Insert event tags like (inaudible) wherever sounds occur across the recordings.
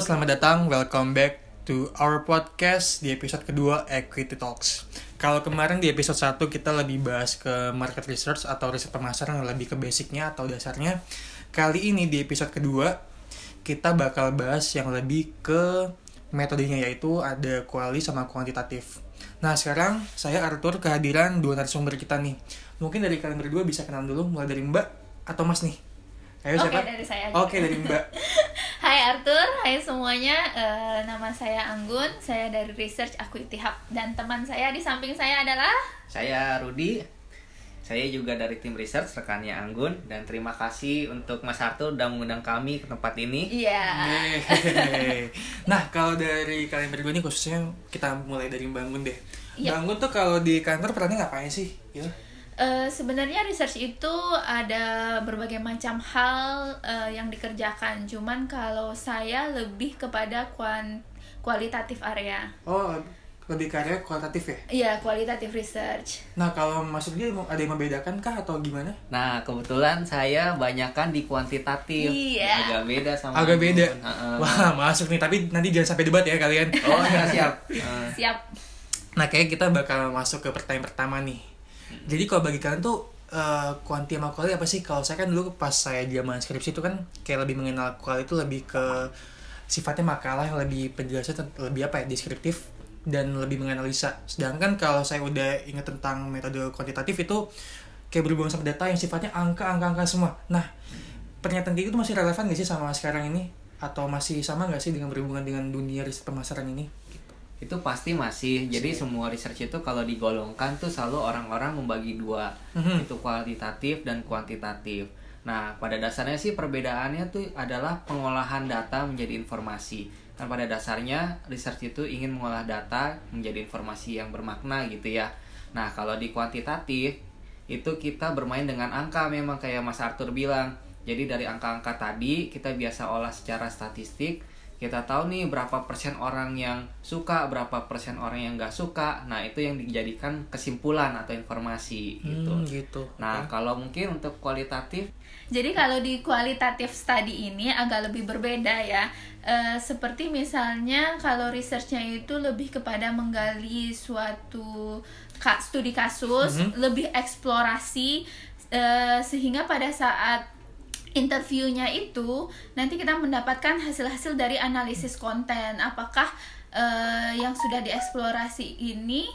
selamat datang. Welcome back to our podcast di episode kedua Equity Talks. Kalau kemarin di episode 1 kita lebih bahas ke market research atau riset pemasaran lebih ke basicnya atau dasarnya. Kali ini di episode kedua kita bakal bahas yang lebih ke metodenya yaitu ada kuali sama kuantitatif. Nah sekarang saya Arthur kehadiran dua narasumber kita nih. Mungkin dari kalian berdua bisa kenal dulu mulai dari Mbak atau Mas nih. Ayo Oke siapa? dari saya. Oke dari Mbak. (laughs) Hai Arthur, hai semuanya. Eh, nama saya Anggun, saya dari Research Equity Hub dan teman saya di samping saya adalah Saya Rudi. Saya juga dari tim research rekannya Anggun dan terima kasih untuk Mas Arthur udah mengundang kami ke tempat ini. Iya. Yeay. Nah, kalau dari kalian berdua nih khususnya kita mulai dari Mbak Anggun deh. Iya. Mbak Anggun tuh kalau di kantor perannya ngapain sih? Gitu. Eh, sebenarnya research itu ada berbagai macam hal eh, yang dikerjakan. Cuman kalau saya lebih kepada kuan kualitatif area. Oh, lebih karya kualitatif ya? Iya, kualitatif research. Nah, kalau masuk dia ada yang membedakan kah atau gimana? Nah, kebetulan saya banyakkan di kuantitatif. Iya. Agak beda sama Agak beda. Heeh. Wah, masuk nih. Tapi nanti jangan sampai debat ya kalian. Oh, ya siap. (laughs) Eh, Siap. Nah, kayak kita bakal masuk ke pertanyaan pertama nih. Jadi kalau bagi kalian tuh eh, kuanti sama kuali apa sih? Kalau saya kan dulu pas saya zaman skripsi itu kan kayak lebih mengenal kuali itu lebih ke sifatnya makalah yang lebih penjelasan lebih apa ya deskriptif dan lebih menganalisa. Sedangkan kalau saya udah ingat tentang metode kuantitatif itu kayak berhubungan sama data yang sifatnya angka angka angka semua. Nah, pernyataan kayak gitu masih relevan gak sih sama sekarang ini? Atau masih sama gak sih dengan berhubungan dengan dunia riset pemasaran ini? Itu pasti masih. Jadi semua research itu kalau digolongkan tuh selalu orang-orang membagi dua. Mhm. Itu kualitatif dan kuantitatif. Nah, pada dasarnya sih perbedaannya tuh adalah pengolahan data menjadi informasi. Kan pada dasarnya research itu ingin mengolah data menjadi informasi yang bermakna gitu ya. Nah, kalau di kuantitatif itu kita bermain dengan angka memang kayak Mas Arthur bilang. Jadi dari angka-angka tadi kita biasa olah secara statistik. Kita tahu nih berapa persen orang yang suka, berapa persen orang yang nggak suka. Nah, itu yang dijadikan kesimpulan atau informasi gitu. Hmm, gitu. Nah, kalau mungkin untuk kualitatif Jadi kalau di kualitatif study ini agak lebih berbeda ya. Eh, seperti misalnya kalau researchnya itu lebih kepada menggali suatu ka- studi kasus, lebih eksplorasi eh, sehingga pada saat interviewnya itu nanti kita mendapatkan hasil-hasil dari analisis konten. Apakah eh, yang sudah dieksplorasi ini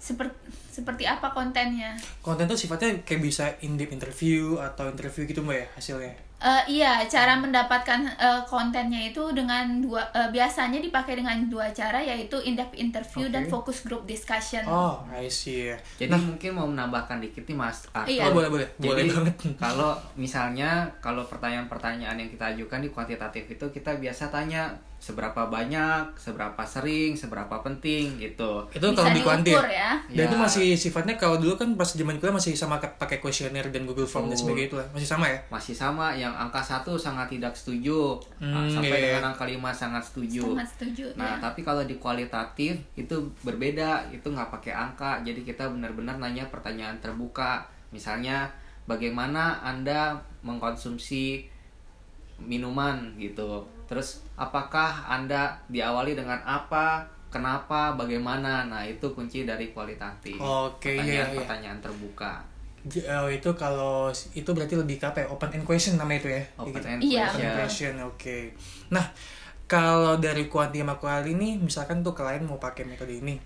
seperti seperti apa kontennya? konten tuh sifatnya kayak bisa in depth interview atau interview gitu mbak ya hasilnya Eh, iya, cara mendapatkan eh, kontennya itu dengan dua eh, biasanya dipakai dengan dua cara yaitu in-depth interview dan Oke. focus group discussion. oh I see Jadi mungkin mau menambahkan dikit nih Mas. Iya. oh boleh boleh boleh Jadi banget (laughs) kalau misalnya kalau pertanyaan-pertanyaan yang kita ajukan di kuantitatif itu kita biasa tanya seberapa banyak, seberapa sering, seberapa penting gitu. itu Bisa kalau di kuanti diukur ya? dan Ya. itu masih sifatnya kalau dulu kan pas zaman kuliah masih sama pakai kuesioner dan Google Form dan sebagainya itu lah masih sama ya Masih sama yang angka satu sangat tidak setuju, nah, Hmm, sampai iya, iya. dengan angka lima sangat setuju. Sangat setuju Nah, ya. tapi kalau di kualitatif itu berbeda, itu nggak pakai angka. Jadi kita benar-benar nanya pertanyaan terbuka. Misalnya, bagaimana Anda mengkonsumsi minuman gitu. Terus apakah Anda diawali dengan apa? Kenapa? Bagaimana? Nah, itu kunci dari kualitatif. Oke, iya, iya. Pertanyaan-pertanyaan terbuka. J- oh, itu kalau itu berarti lebih ke apa ya open end question namanya itu ya Open gitu. end Iya, Open end question. question oke nah kalau dari kuanti sama kuali ini misalkan tuh klien mau pakai metode ini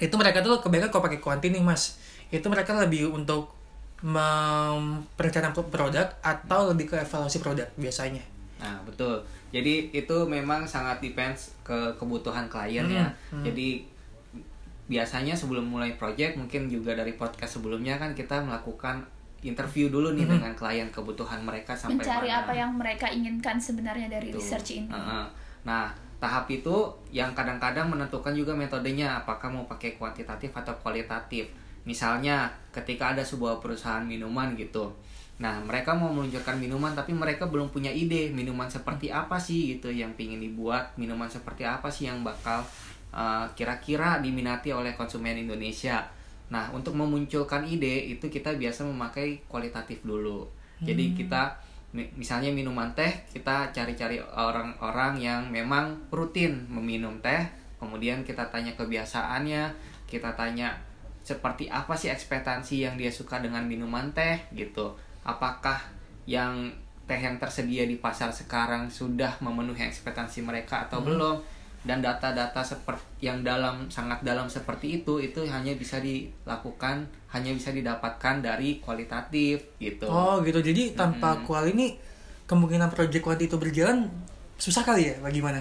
itu mereka tuh kebanyakan kalau pakai kuanti nih mas itu mereka lebih untuk mem- perencanaan produk atau lebih ke evaluasi produk biasanya Nah, betul. Jadi itu memang sangat depends ke kebutuhan klien ya. Hmm, hmm. Jadi biasanya sebelum mulai project mungkin juga dari podcast sebelumnya kan kita melakukan interview dulu nih Hmm. dengan klien kebutuhan mereka sampai Mencari mana. apa yang mereka inginkan sebenarnya dari Tuh. research ini. Heeh. Nah, tahap itu yang kadang-kadang menentukan juga metodenya apakah mau pakai kuantitatif atau kualitatif. Misalnya ketika ada sebuah perusahaan minuman gitu. Nah, mereka mau meluncurkan minuman tapi mereka belum punya ide minuman seperti apa sih gitu yang pingin dibuat, minuman seperti apa sih yang bakal uh, kira-kira diminati oleh konsumen Indonesia. Nah, untuk memunculkan ide itu kita biasa memakai kualitatif dulu. Jadi kita Mi- misalnya minuman teh kita cari-cari orang-orang yang memang rutin meminum teh kemudian kita tanya kebiasaannya kita tanya seperti apa sih ekspektasi yang dia suka dengan minuman teh gitu apakah yang teh yang tersedia di pasar sekarang sudah memenuhi ekspektasi mereka atau belum? Dan data-data seperti yang dalam sangat dalam seperti itu itu hanya bisa dilakukan hanya bisa didapatkan dari kualitatif gitu. Oh gitu. Jadi tanpa kual ini kemungkinan project kuanti itu berjalan susah kali ya? Bagaimana?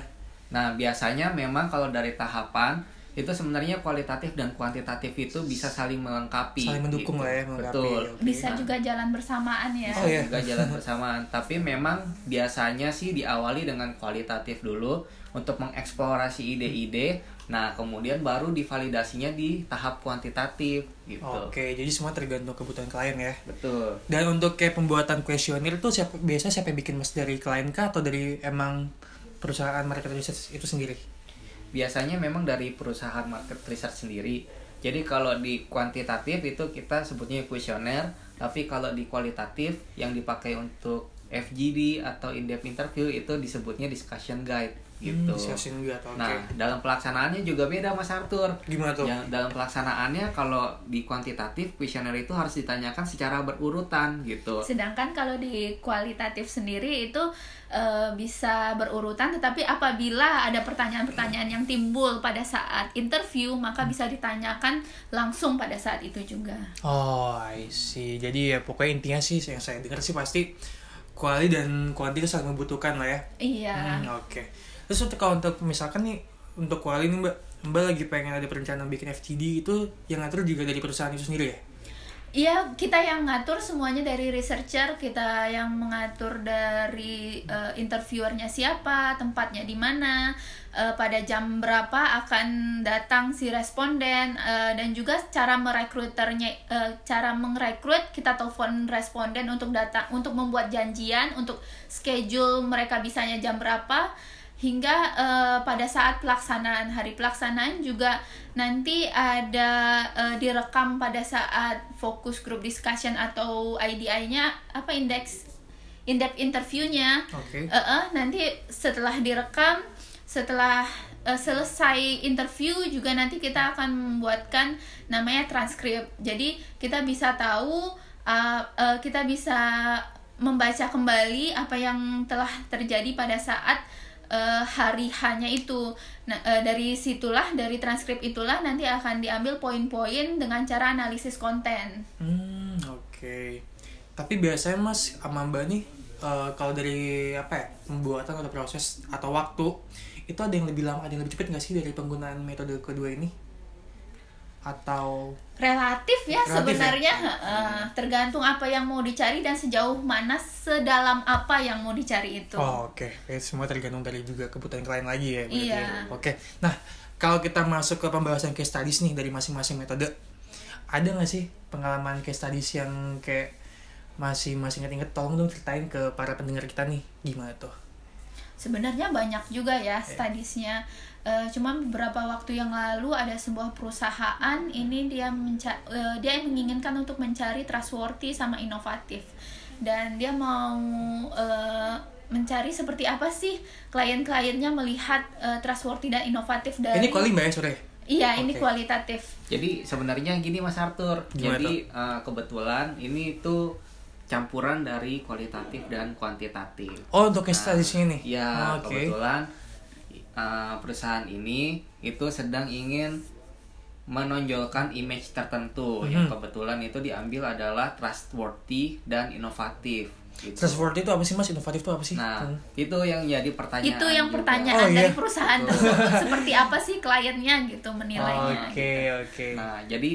Nah, biasanya memang kalau dari tahapan itu sebenarnya kualitatif dan kuantitatif itu bisa saling melengkapi. Saling mendukung gitu. lah ya, melengkapi. Betul. Oke. Bisa Nah, juga jalan bersamaan ya. Oh, iya. juga jalan bersamaan. Tapi memang biasanya sih diawali dengan kualitatif dulu untuk mengeksplorasi ide-ide. Nah, kemudian baru divalidasinya di tahap kuantitatif gitu. Oke, jadi semua tergantung kebutuhan klien ya. Betul. Dan untuk kayak pembuatan kuesioner itu siapa biasa siapa yang bikin mas dari klien kah atau dari emang perusahaan market research itu sendiri? Biasanya memang dari perusahaan market research sendiri. Jadi kalau di kuantitatif itu kita sebutnya kuesioner, tapi kalau di kualitatif yang dipakai untuk FGD atau in-depth interview itu disebutnya discussion guide gitu. Hmm, guide, oke. Nah, dalam pelaksanaannya juga beda Mas Arthur. Gimana tuh? Yang dalam pelaksanaannya kalau di kuantitatif kuesioner itu harus ditanyakan secara berurutan gitu. Sedangkan kalau di kualitatif sendiri itu eh, bisa berurutan, tetapi apabila ada pertanyaan-pertanyaan yang timbul pada saat interview, maka bisa ditanyakan langsung pada saat itu juga. Oh, I see. Jadi ya pokoknya intinya sih yang saya dengar sih pasti kuali dan kuanti itu saling membutuhkan lah ya. Iya. Hmm, Oke. Terus untuk kalau untuk misalkan nih untuk kuali nih Mbak, Mbak lagi pengen ada perencanaan bikin FTD itu yang ngatur juga dari perusahaan itu sendiri ya? Iya, kita yang ngatur semuanya dari researcher, kita yang mengatur dari eh, interviewernya siapa, tempatnya di mana, eh, pada jam berapa akan datang si responden, eh, dan juga cara merekruternya, eh, cara merekrut kita telepon responden untuk datang, untuk membuat janjian, untuk schedule mereka bisanya jam berapa hingga eh, pada saat pelaksanaan hari pelaksanaan juga nanti ada eh, direkam pada saat fokus group discussion atau IDI-nya apa indeks in-depth interviewnya Oke. Eh, eh, nanti setelah direkam setelah eh, selesai interview juga nanti kita akan membuatkan namanya transkrip jadi kita bisa tahu eh, eh, kita bisa membaca kembali apa yang telah terjadi pada saat eh, hari hanya itu. Nah, eh, dari situlah dari transkrip itulah nanti akan diambil poin-poin dengan cara analisis konten. Hmm, oke. Tapi biasanya Mas sama Mbak nih eh, kalau dari apa ya pembuatan atau proses atau waktu itu ada yang lebih lama, ada yang lebih cepat nggak sih dari penggunaan metode kedua ini? Atau Relatif ya Relatif ya? sebenarnya eh, tergantung apa yang mau dicari dan sejauh mana sedalam apa yang mau dicari itu. oh oke, Oke, semua tergantung dari juga kebutuhan klien lagi ya. berarti Iya. ya. Oke. Nah kalau kita masuk ke pembahasan case studies nih dari masing-masing metode, ada nggak sih pengalaman case studies yang kayak masih masih inget-inget tolong dong ceritain ke para pendengar kita nih gimana tuh Sebenarnya banyak juga ya studiesnya. Eh, cuma beberapa waktu yang lalu ada sebuah perusahaan ini dia menca- eh, dia menginginkan untuk mencari trustworthy sama inovatif dan dia mau eh, mencari seperti apa sih klien-kliennya melihat eh, trustworthy dan inovatif dari ini kuali mbak ya sore iya ini Oke. kualitatif Jadi sebenarnya gini Mas Arthur. Gimana Jadi eh, kebetulan ini tuh campuran dari kualitatif dan kuantitatif. oh untuk case studies ini Ya, oke kebetulan uh, perusahaan ini itu sedang ingin menonjolkan image tertentu yang Mhm. kebetulan itu diambil adalah trustworthy dan inovatif. Gitu. trustworthy itu apa sih mas inovatif itu apa sih Nah, Hmm. itu yang jadi pertanyaan. itu yang juga. pertanyaan Oh, iya. dari perusahaan tersebut (laughs) seperti apa sih kliennya gitu menilainya oke oke Nah, jadi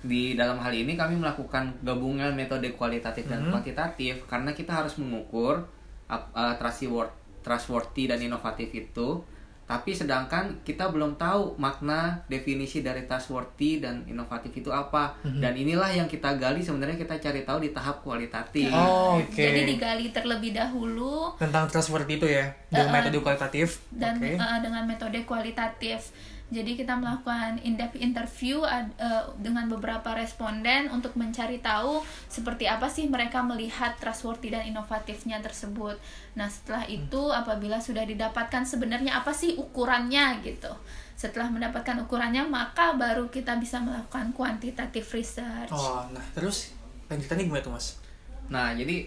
di dalam hal ini kami melakukan gabungan metode kualitatif dan Mhm. kuantitatif karena kita harus mengukur uh, trustworthy, trustworthy dan inovatif itu. Tapi sedangkan kita belum tahu makna definisi dari trustworthy dan inovatif itu apa. Mhm. Dan inilah yang kita gali sebenarnya kita cari tahu di tahap kualitatif. Oh, oke jadi digali terlebih dahulu tentang trustworthy itu ya dengan Uh-uh. metode kualitatif dan oke eh, dengan metode kualitatif. Jadi kita melakukan in-depth interview ad- eh, dengan beberapa responden untuk mencari tahu seperti apa sih mereka melihat trustworthy dan inovatifnya tersebut. Nah setelah itu apabila sudah didapatkan sebenarnya apa sih ukurannya gitu. Setelah mendapatkan ukurannya maka baru kita bisa melakukan quantitative research. Oh, nah terus lanjutannya gimana tuh mas? Nah, jadi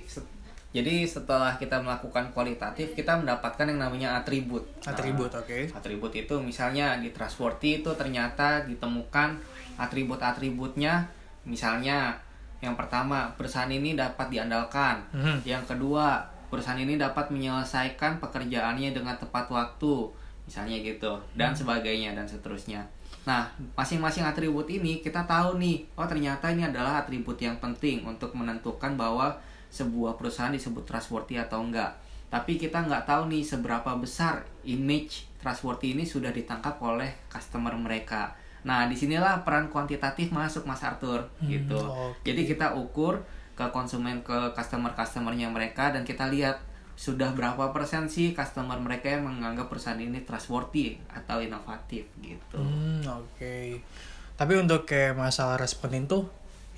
jadi setelah kita melakukan kualitatif, kita mendapatkan yang namanya atribut. Nah, Atribut, oke. atribut itu misalnya di trustworthy itu ternyata ditemukan atribut-atributnya misalnya yang pertama perusahaan ini dapat diandalkan Mhm. yang kedua perusahaan ini dapat menyelesaikan pekerjaannya dengan tepat waktu misalnya gitu dan sebagainya dan seterusnya nah masing-masing atribut ini kita tahu nih oh ternyata ini adalah atribut yang penting untuk menentukan bahwa sebuah perusahaan disebut trustworthy atau enggak tapi kita nggak tahu nih seberapa besar image trustworthy ini sudah ditangkap oleh customer mereka. Nah, di sinilah peran kuantitatif masuk Mas Arthur gitu. oke. Jadi kita ukur ke konsumen ke customer-customernya mereka dan kita lihat sudah berapa persen sih customer mereka yang menganggap perusahaan ini trustworthy atau inovatif gitu. Hmm, oke. Tapi untuk kayak masalah responden tuh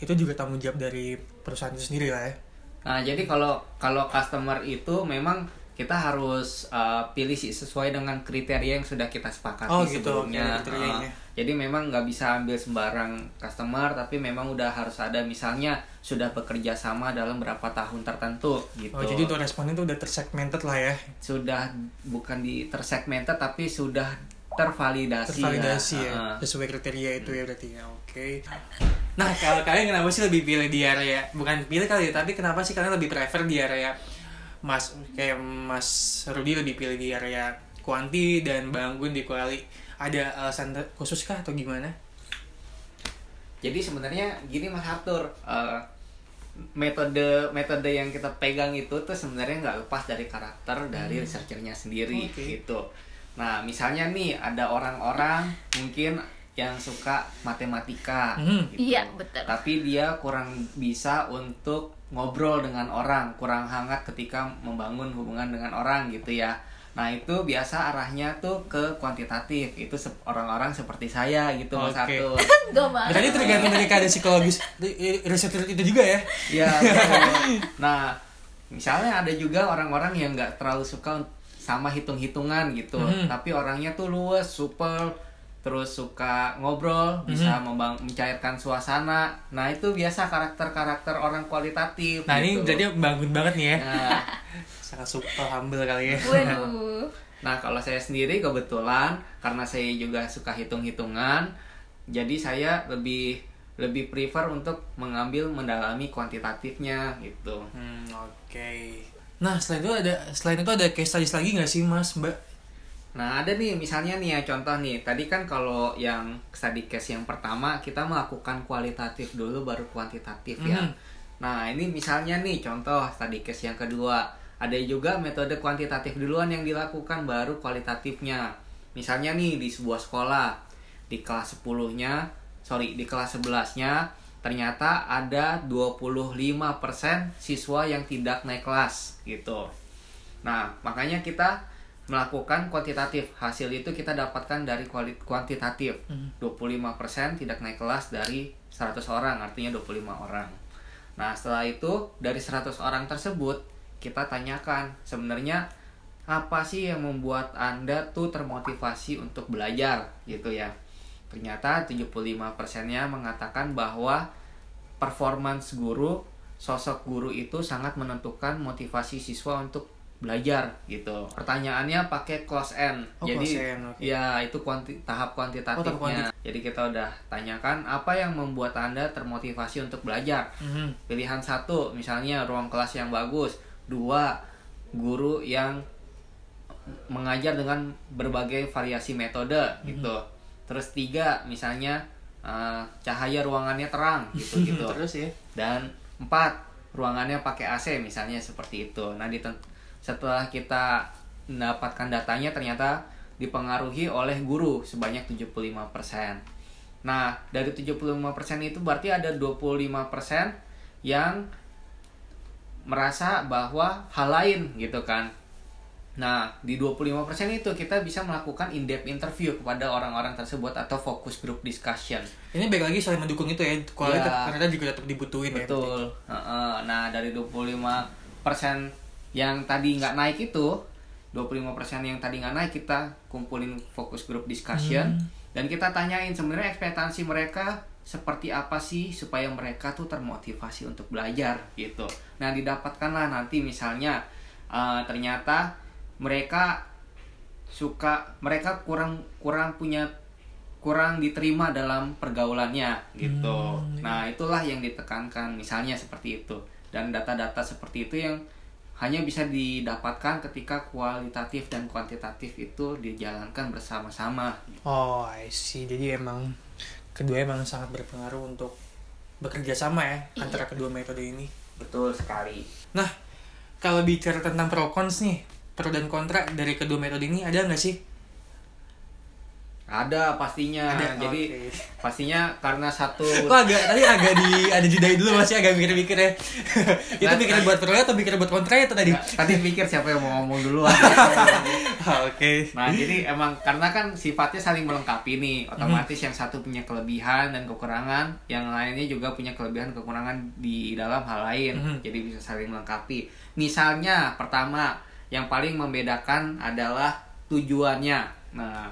itu juga tanggung jawab dari perusahaan itu sendiri lah ya. Nah, jadi kalau kalau customer itu memang kita harus uh, pilih sih sesuai dengan kriteria yang sudah kita sepakati Oh, gitu, sebelumnya. Uh, jadi memang nggak bisa ambil sembarang customer, tapi memang udah harus ada misalnya sudah bekerja sama dalam berapa tahun tertentu gitu. Oh, jadi untuk responden tuh udah tersegmented lah ya. sudah bukan di tersegmented tapi sudah tervalidasi. Tervalidasi ya, Uh, sesuai kriteria itu ya berarti ya. Oke. Nah, (laughs) kalau kalian kenapa sih lebih pilih di area bukan pilih kali ya, tapi kenapa sih kalian lebih prefer di area Mas kayak Mas Rudi lebih pilih di area kuanti dan Bang Gun di kuali. Ada alasan khusus kah atau gimana? Jadi sebenarnya gini Mas Arthur, eh, metode metode yang kita pegang itu tuh sebenarnya nggak lepas dari karakter dari researchernya sendiri Oke. gitu. Nah misalnya nih ada orang-orang mungkin yang suka matematika, Hmm. gitu. Iya, betul. Tapi dia kurang bisa untuk ngobrol dengan orang, kurang hangat ketika membangun hubungan dengan orang gitu ya. Nah itu biasa arahnya tuh ke kuantitatif itu se- orang-orang seperti saya gitu Mas (laughs) mau. Berarti tergantung dari keadaan psikologis ri- riset itu juga ya. Iya. (laughs) nah, misalnya ada juga orang-orang yang nggak terlalu suka sama hitung-hitungan gitu, Mhm. tapi orangnya tuh luwes, supel, terus suka ngobrol, bisa membang- mencairkan suasana. Nah itu biasa karakter-karakter orang kualitatif. Nah, ini gitu. berarti bangun banget nih ya. Nah, (laughs) Sangat super humble kali ya. Waduh. (laughs) Nah, kalau saya sendiri kebetulan karena saya juga suka hitung-hitungan, jadi saya lebih lebih prefer untuk mengambil mendalami kuantitatifnya gitu. Hmm, oke. Nah, selain itu ada selain itu ada case studies lagi nggak sih, Mas, Mbak? Nah, ada nih misalnya nih ya contoh nih. Tadi kan kalau yang study case yang pertama kita melakukan kualitatif dulu baru kuantitatif ya. Mhm. Nah, ini misalnya nih contoh study case yang kedua. Ada juga metode kuantitatif duluan yang dilakukan baru kualitatifnya. Misalnya nih di sebuah sekolah di kelas 10-nya, sorry, di kelas 11-nya ternyata ada 25% siswa yang tidak naik kelas gitu. Nah, makanya kita melakukan kuantitatif. Hasil itu kita dapatkan dari kuantitatif. 25% tidak naik kelas dari 100 orang, artinya 25 orang. Nah, setelah itu dari 100 orang tersebut kita tanyakan sebenarnya apa sih yang membuat Anda tuh termotivasi untuk belajar gitu ya. Ternyata 75%-nya mengatakan bahwa performance guru, sosok guru itu sangat menentukan motivasi siswa untuk belajar gitu. Pertanyaannya pakai close end. Oh, Jadi close end, oke. ya itu kuanti- tahap kuantitatifnya. Oh, kuantit- Jadi kita udah tanyakan apa yang membuat Anda termotivasi untuk belajar. Mhm. Pilihan satu, misalnya ruang kelas yang bagus. Dua, guru yang mengajar dengan berbagai variasi metode gitu. Terus tiga, misalnya eh, cahaya ruangannya terang gitu (laughs) gitu. Terus ya. Dan empat, ruangannya pakai AC misalnya seperti itu. Nah, diten- setelah kita mendapatkan datanya ternyata dipengaruhi oleh guru sebanyak 75%. Nah, dari 75% itu berarti ada 25% yang merasa bahwa hal lain gitu kan. Nah, di 25% itu kita bisa melakukan in-depth interview kepada orang-orang tersebut atau focus group discussion. Ini baik lagi saling mendukung itu ya. Kualitas Iya. ternyata juga tetap dibutuhin ya. Betul. Nah, dari 25% yang tadi nggak naik itu, 25% yang tadi nggak naik kita kumpulin fokus group discussion dan kita tanyain sebenarnya ekspektasi mereka seperti apa sih supaya mereka tuh termotivasi untuk belajar gitu. Nah, didapatkanlah nanti misalnya eh, ternyata mereka suka mereka kurang kurang punya kurang diterima dalam pergaulannya gitu. Nah, itulah yang ditekankan misalnya seperti itu. Dan data-data seperti itu yang hanya bisa didapatkan ketika kualitatif dan kuantitatif itu dijalankan bersama-sama. Oh, I see. Jadi emang kedua emang sangat berpengaruh untuk bekerja sama ya Iya. antara kedua metode ini. Betul sekali. Nah, kalau bicara tentang pro cons nih, pro dan kontra dari kedua metode ini ada nggak sih? Ada pastinya. Ada, Jadi oke. pastinya karena satu (laughs) Kok agak tadi agak di ada jeda dulu masih agak mikir-mikir ya. (laughs) itu Nah, mikir buat pro atau mikir buat kontra ya tadi? tadi pikir siapa yang mau ngomong duluan. (laughs) Ah, Oke. Nah, jadi emang karena kan sifatnya saling melengkapi nih. Otomatis Hmm. yang satu punya kelebihan dan kekurangan, yang lainnya juga punya kelebihan dan kekurangan di dalam hal lain. Mhm. Jadi bisa saling melengkapi. Misalnya, pertama, yang paling membedakan adalah tujuannya. Nah,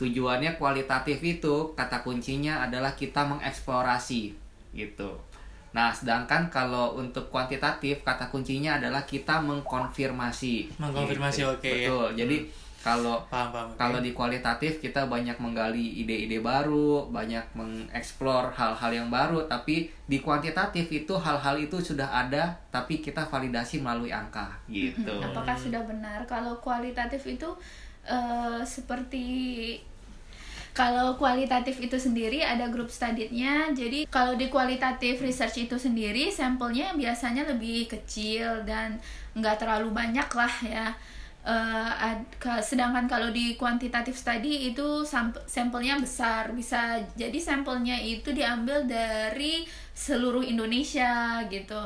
tujuannya kualitatif itu kata kuncinya adalah kita mengeksplorasi gitu. Nah, sedangkan kalau untuk kuantitatif kata kuncinya adalah kita mengkonfirmasi. Mengkonfirmasi, Gitu. oke, ya. Betul. Jadi kalau Paham, paham. oke. kalau di kualitatif kita banyak menggali ide-ide baru, banyak mengeksplor hal-hal yang baru, tapi di kuantitatif itu hal-hal itu sudah ada tapi kita validasi melalui angka gitu. Apakah sudah benar? Kalau kualitatif itu eh, seperti kalau kualitatif itu sendiri ada grup studinya. Jadi kalau di kualitatif research itu sendiri sampelnya biasanya lebih kecil dan nggak terlalu banyak lah ya. Eh, ad- ke- sedangkan kalau di kuantitatif study itu samp- sampelnya besar bisa jadi sampelnya itu diambil dari seluruh Indonesia gitu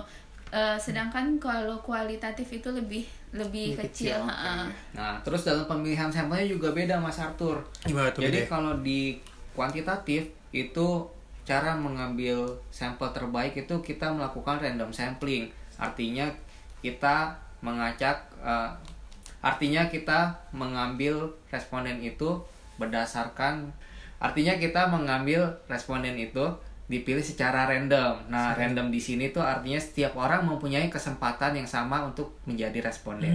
Eh, sedangkan kalau kualitatif itu lebih lebih Lebih kecil, kecil, ha-ha. Nah, terus dalam pemilihan sampelnya juga beda Mas Arthur. Gimana Jadi bedanya? kalau di kuantitatif itu cara mengambil sampel terbaik itu kita melakukan random sampling. Artinya kita mengacak eh, artinya kita mengambil responden itu berdasarkan artinya kita mengambil responden itu dipilih secara random. Nah, random di sini tuh artinya setiap orang mempunyai kesempatan yang sama untuk menjadi responden.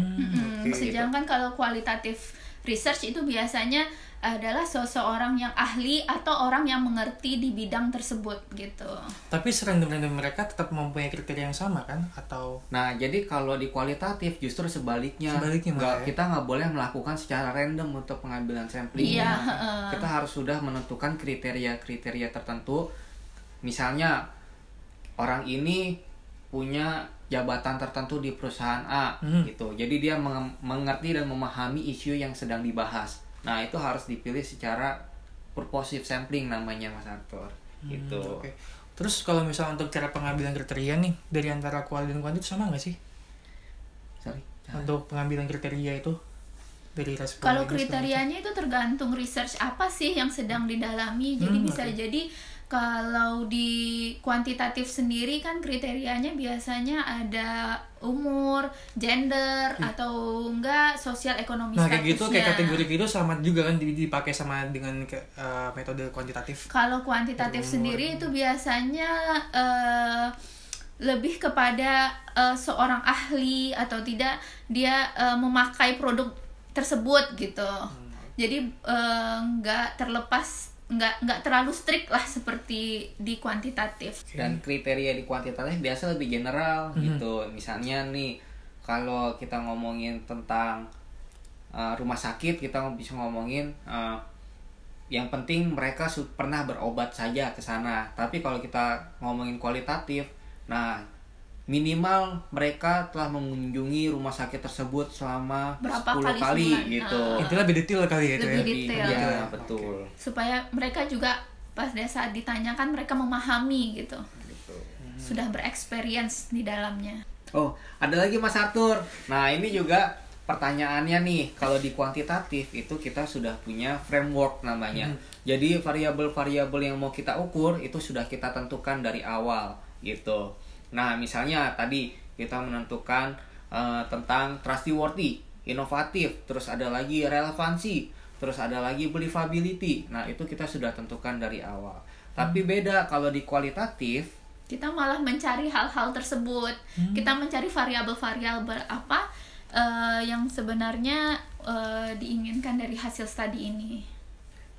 Oke, gitu. Sedangkan kalau kualitatif research itu biasanya adalah seseorang yang ahli atau orang yang mengerti di bidang tersebut gitu. Tapi serandom-random mereka tetap mempunyai kriteria yang sama kan? Atau Nah, jadi kalau di kualitatif justru sebaliknya, Sebaliknya Nggak- ya? kita nggak boleh melakukan secara random untuk pengambilan sampling. Iya, heeh. kita harus sudah menentukan kriteria-kriteria tertentu. Misalnya orang ini punya jabatan tertentu di perusahaan A, Hmm. gitu. Jadi dia menge- mengerti dan memahami isu yang sedang dibahas. Nah, itu harus dipilih secara purposive sampling namanya Mas Arthur. Gitu. Hmm, Oke. Terus kalau misalnya untuk cara pengambilan kriteria nih dari antara kuali dan kuantit sama nggak sih? Sorry. Untuk pengambilan kriteria itu dari respon Kalau kriterianya itu tergantung research apa sih yang sedang didalami. Jadi Hmm, bisa oke. jadi kalau di kuantitatif sendiri kan kriterianya biasanya ada umur, gender atau enggak sosial ekonomi. Nah kayak gitu kayak kategori gitu sama juga kan di- dipakai sama dengan ke- eh, metode kuantitatif. Kalau kuantitatif Umur. sendiri itu biasanya eh, lebih kepada eh, seorang ahli atau tidak dia eh, memakai produk tersebut gitu. Hmm, Jadi eh, nggak terlepas nggak nggak terlalu strict lah seperti di kuantitatif. dan kriteria di kuantitatif biasa lebih general gitu. Misalnya nih kalau kita ngomongin tentang uh, rumah sakit kita bisa ngomongin uh, yang penting mereka pernah berobat saja ke sana. Tapi kalau kita ngomongin kualitatif nah minimal mereka telah mengunjungi rumah sakit tersebut selama Berapa 10 kali kali sebulan. gitu Ah. Itu lebih detail kali ya itu Lebih ya. detail. Iya, Oke. betul supaya mereka juga pada saat ditanyakan mereka memahami gitu. gitu Sudah berexperience di dalamnya. Oh, ada lagi Mas Arthur. Nah, ini juga pertanyaannya nih, kalau di kuantitatif itu kita sudah punya framework namanya. Jadi variabel-variabel yang mau kita ukur itu sudah kita tentukan dari awal gitu. Nah, misalnya tadi kita menentukan eh, tentang trustworthy, inovatif, terus ada lagi relevansi, terus ada lagi believability. Nah, itu kita sudah tentukan dari awal. Tapi beda kalau di kualitatif. Kita malah mencari hal-hal tersebut. Kita mencari variabel-variabel apa eh, yang sebenarnya eh, diinginkan dari hasil studi ini.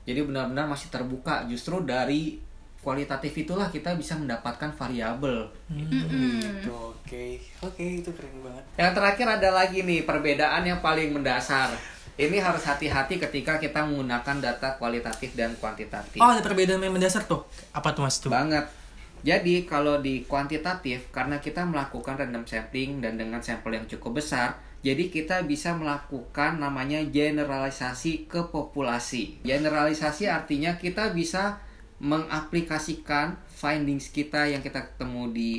Jadi benar-benar masih terbuka justru dari kualitatif itulah kita bisa mendapatkan variabel. Gitu, oke. Oke, itu keren banget. Yang terakhir ada lagi nih perbedaan yang paling mendasar. Ini harus hati-hati ketika kita menggunakan data kualitatif dan kuantitatif. Oh, ada perbedaan yang mendasar tuh. Apa tuh Mas tuh? Banget. Jadi kalau di kuantitatif karena kita melakukan random sampling dan dengan sampel yang cukup besar, jadi kita bisa melakukan namanya generalisasi ke populasi. Generalisasi artinya kita bisa mengaplikasikan findings kita yang kita ketemu di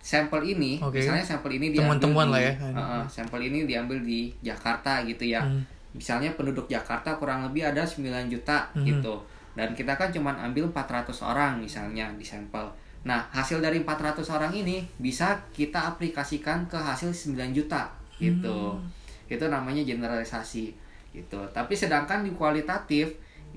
sampel ini. Oke. Misalnya sampel ini diambil Temuan-temuan di, lah ya. Heeh, sampel ini diambil di Jakarta gitu ya. Hmm. Misalnya penduduk Jakarta kurang lebih ada 9 juta Mhm. gitu. Dan kita kan cuman ambil 400 orang misalnya di sampel. Nah, hasil dari 400 orang ini bisa kita aplikasikan ke hasil 9 juta gitu. Itu namanya generalisasi gitu. Tapi sedangkan di kualitatif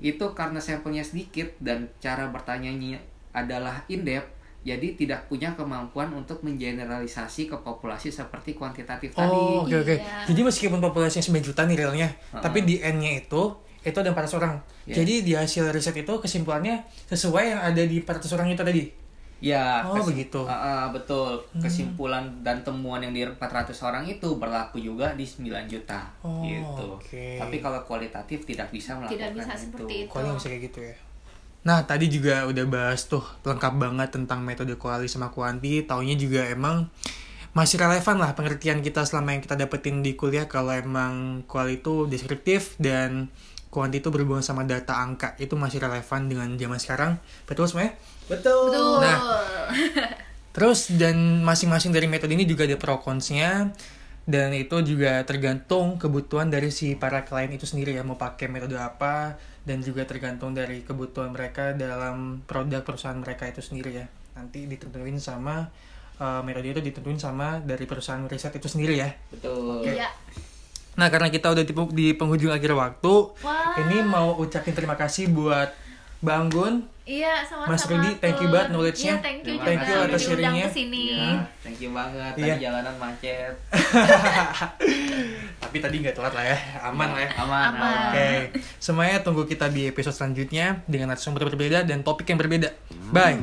itu karena sampelnya sedikit dan cara bertanyanya adalah in depth jadi tidak punya kemampuan untuk mengeneralisasi ke populasi seperti kuantitatif tadi. Oh, oke oke. Iya. Jadi meskipun populasinya 9 juta nih realnya, tapi di N-nya itu itu ada 400 orang. Iya. Jadi di hasil riset itu kesimpulannya sesuai yang ada di 400 orang itu tadi. Ya, Oh, begitu. Hmm. Ah, ah, betul. Kesimpulan dan temuan yang di 400 orang itu berlaku juga di 9 juta Oh, gitu. oke. Tapi kalau kualitatif tidak bisa melakukan Tidak bisa itu. seperti itu. Kuali bisa kayak gitu ya. Nah, tadi juga udah bahas tuh lengkap banget tentang metode kuali sama kuanti. Taunya juga emang masih relevan lah pengertian kita selama yang kita dapetin di kuliah kalau emang kuali itu deskriptif dan kuanti itu berhubungan sama data angka itu masih relevan dengan zaman sekarang. Betul semuanya? Betul. Betul. Nah. (laughs) Terus dan masing-masing dari metode ini juga ada pro cons-nya dan itu juga tergantung kebutuhan dari si para klien itu sendiri ya mau pakai metode apa dan juga tergantung dari kebutuhan mereka dalam produk perusahaan mereka itu sendiri ya. Nanti ditentuin sama eh, metode itu ditentuin sama dari perusahaan riset itu sendiri ya. Betul. Iya. Nah, karena kita udah di, di penghujung akhir waktu, Wah. ini mau ucapin terima kasih buat Bang Gun Iya, sama-sama. Mas Rudy, thank you banget knowledge-nya. Iya, thank you Thank you atas sharing-nya. Ya, thank you banget. Tadi Iya. jalanan macet. (laughs) Tapi tadi nggak telat lah ya, aman lah ya. Aman, Aman. aman. Oke, semuanya tunggu kita di episode selanjutnya dengan narasumber berbeda dan topik yang berbeda. Bye.